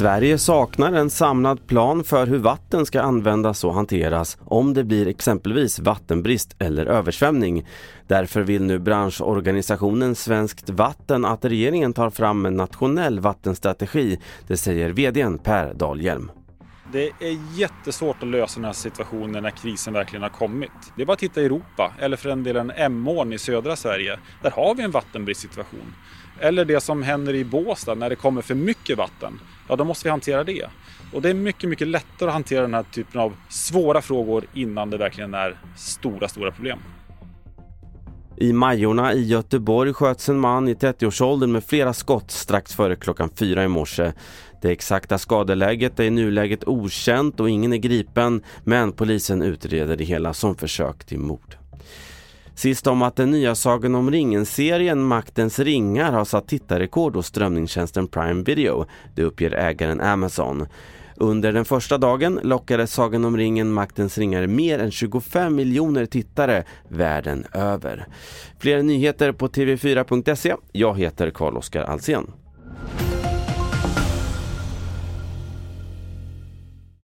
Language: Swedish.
Sverige saknar en samlad plan för hur vatten ska användas och hanteras om det blir exempelvis vattenbrist eller översvämning. Därför vill nu branschorganisationen Svenskt Vatten att regeringen tar fram en nationell vattenstrategi. Det säger vdn Per Dahlhjelm. Det är jättesvårt att lösa den här situationen när krisen verkligen har kommit. Det är bara att titta i Europa, eller för den delen Emån i södra Sverige. Där har vi en vattenbristsituation. Eller det som händer i Båstad när det kommer för mycket vatten. Ja, då måste vi hantera det. Och det är mycket, mycket lättare att hantera den här typen av svåra frågor innan det verkligen är stora, stora problem. I Majorna i Göteborg sköts en man i 30-årsåldern med flera skott strax före klockan fyra i morse. Det exakta skadeläget är i nuläget okänt och ingen är gripen men polisen utreder det hela som försök till mord. Sist om att den nya Sagan om ringen-serien Maktens ringar har satt tittarrekord hos strömningstjänsten Prime Video. Det uppger ägaren Amazon. Under den första dagen lockade Sagan om ringen Maktens ringar mer än 25 miljoner tittare världen över. Fler nyheter på tv4.se. Jag heter Carl-Oskar Alsen.